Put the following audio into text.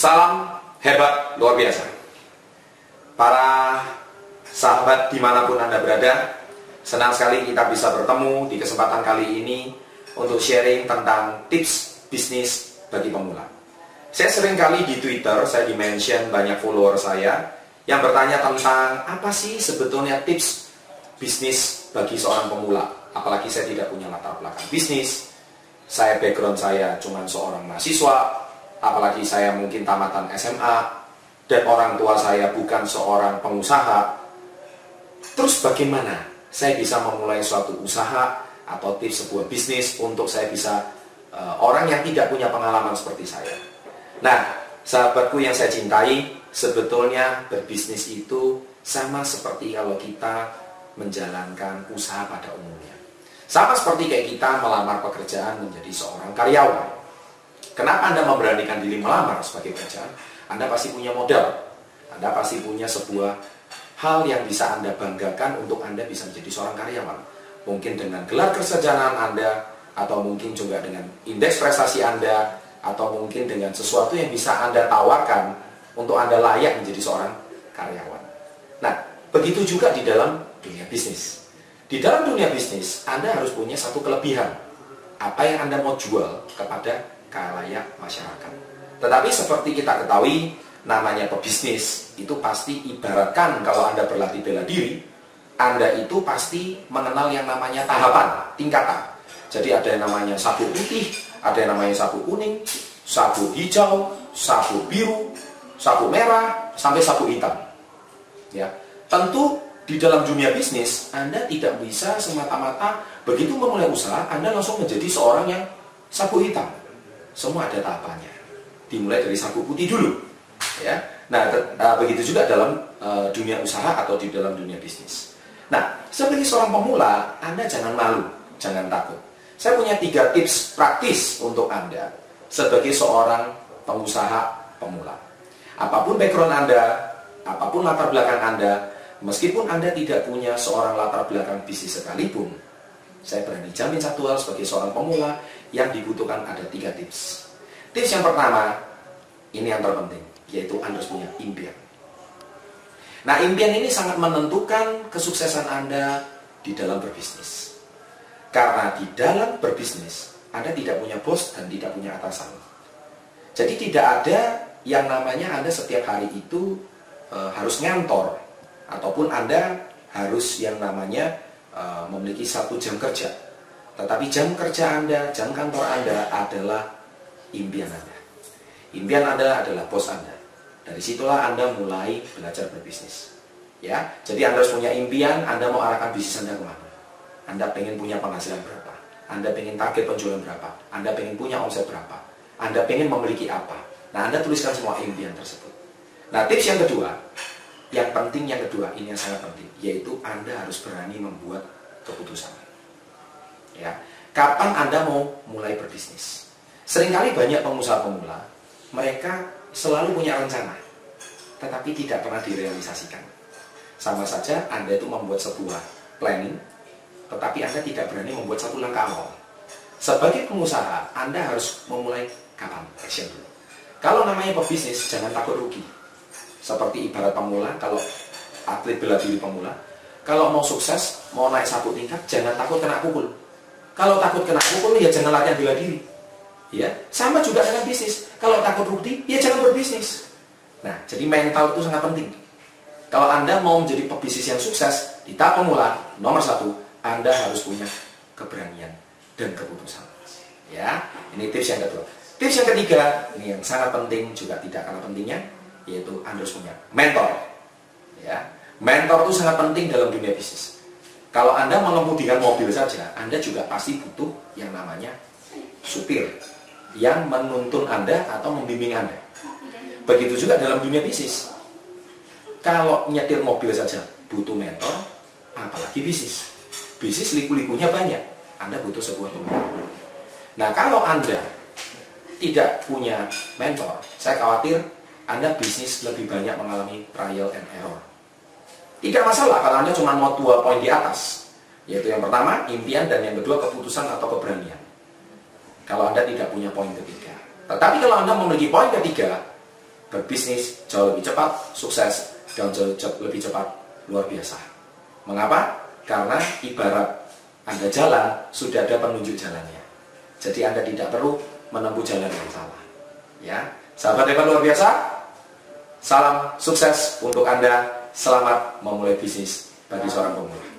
Salam hebat luar biasa. Para sahabat di mana pun Anda berada, senang sekali kita bisa bertemu di kesempatan kali ini untuk sharing tentang tips bisnis bagi pemula. Saya sering kali di Twitter, saya dimention banyak follower saya yang bertanya tentang apa sih sebetulnya tips bisnis bagi seorang pemula. Apalagi saya tidak punya latar belakang bisnis, saya background saya cuma seorang mahasiswa, apalagi saya mungkin tamatan SMA dan orang tua saya bukan seorang pengusaha, terus bagaimana saya bisa memulai suatu usaha atau tips sebuah bisnis untuk saya bisa uh, orang yang tidak punya pengalaman seperti saya. Nah, sahabatku yang saya cintai, sebetulnya berbisnis itu sama seperti kalau kita menjalankan usaha pada umumnya. Sama seperti kayak kita melamar pekerjaan menjadi seorang karyawan. Kenapa Anda memberanikan diri melamar sebagai pekerjaan? Anda pasti punya modal. Anda pasti punya sebuah hal yang bisa Anda banggakan untuk Anda bisa menjadi seorang karyawan. Mungkin dengan gelar kesejahteraan Anda, atau mungkin juga dengan indeks prestasi Anda, atau mungkin dengan sesuatu yang bisa Anda tawarkan untuk Anda layak menjadi seorang karyawan. Nah, begitu juga di dalam dunia bisnis. Di dalam dunia bisnis, Anda harus punya satu kelebihan. Apa yang Anda mau jual kepada kalayak masyarakat. Tetapi seperti kita ketahui, namanya pebisnis itu pasti ibaratkan kalau Anda berlatih bela diri, Anda itu pasti mengenal yang namanya tahapan, tingkatan. Jadi ada yang namanya sapu putih, ada yang namanya sapu kuning, sapu hijau, sapu biru, sapu merah, sampai sapu hitam. Ya, tentu di dalam dunia bisnis Anda tidak bisa semata-mata begitu memulai usaha Anda langsung menjadi seorang yang sapu hitam semua ada tahapannya. Dimulai dari sapu putih dulu. Ya. Nah, uh, begitu juga dalam uh, dunia usaha atau di dalam dunia bisnis. Nah, sebagai seorang pemula, Anda jangan malu, jangan takut. Saya punya tiga tips praktis untuk Anda sebagai seorang pengusaha pemula. Apa pun background Anda, apa pun latar belakang Anda, meskipun Anda tidak punya seorang latar belakang bisnis sekalipun, saya berani jamin satu hal sebagai seorang pemula, yang dibutuhkan ada tiga tips. Tips yang pertama, ini yang terpenting, yaitu Anda harus punya impian. Nah, impian ini sangat menentukan kesuksesan Anda di dalam berbisnis. Karena di dalam berbisnis, Anda tidak punya bos dan tidak punya atasan. Jadi tidak ada yang namanya Anda setiap hari itu e, harus ngantor ataupun Anda harus yang namanya e, memiliki satu jam kerja tetapi jam kerja Anda, jam kantor Anda adalah impian Anda. Impian Anda adalah bos Anda. Dari situlah Anda mulai belajar berbisnis. Ya, jadi Anda harus punya impian, Anda mau arahkan bisnis Anda ke mana? Anda pengen punya penghasilan berapa? Anda pengen target penjualan berapa? Anda pengen punya omset berapa? Anda pengen memiliki apa? Nah, Anda tuliskan semua impian tersebut. Nah, tips yang kedua, yang penting yang kedua, ini yang sangat penting, yaitu Anda harus berani membuat keputusan. Ya kapan anda mau mulai berbisnis? Seringkali banyak pengusaha pemula mereka selalu punya rencana tetapi tidak pernah direalisasikan. Sama saja anda itu membuat sebuah planning tetapi anda tidak berani membuat satu langkah awal. Sebagai pengusaha anda harus memulai kapan? Action dulu. Kalau namanya pebisnis jangan takut rugi seperti ibarat pemula kalau atlet bela diri pemula kalau mau sukses mau naik satu tingkat jangan takut kena pukul kalau takut kena hukum ya jangan latihan bela diri. Ya, sama juga dengan bisnis. Kalau takut rugi, ya jangan berbisnis. Nah, jadi mental itu sangat penting. Kalau Anda mau menjadi pebisnis yang sukses, di tahap pemula, nomor satu, Anda harus punya keberanian dan keputusan. Ya, ini tips yang kedua. Tips yang ketiga, ini yang sangat penting juga tidak kalah pentingnya, yaitu Anda harus punya mentor. Ya, mentor itu sangat penting dalam dunia bisnis. Kalau Anda mengemudikan mobil saja, Anda juga pasti butuh yang namanya supir yang menuntun Anda atau membimbing Anda. Begitu juga dalam dunia bisnis. Kalau nyetir mobil saja butuh mentor, apalagi bisnis. Bisnis liku-likunya banyak, Anda butuh sebuah mentor. Nah, kalau Anda tidak punya mentor, saya khawatir Anda bisnis lebih banyak mengalami trial and error tidak masalah kalau Anda cuma mau dua poin di atas. Yaitu yang pertama, impian, dan yang kedua, keputusan atau keberanian. Kalau Anda tidak punya poin ketiga. Tetapi kalau Anda memiliki poin ketiga, berbisnis jauh lebih cepat, sukses, dan jauh lebih cepat, luar biasa. Mengapa? Karena ibarat Anda jalan, sudah ada penunjuk jalannya. Jadi Anda tidak perlu menempuh jalan yang salah. Ya, sahabat hebat luar biasa. Salam sukses untuk Anda. Selamat memulai bisnis bagi seorang pemula.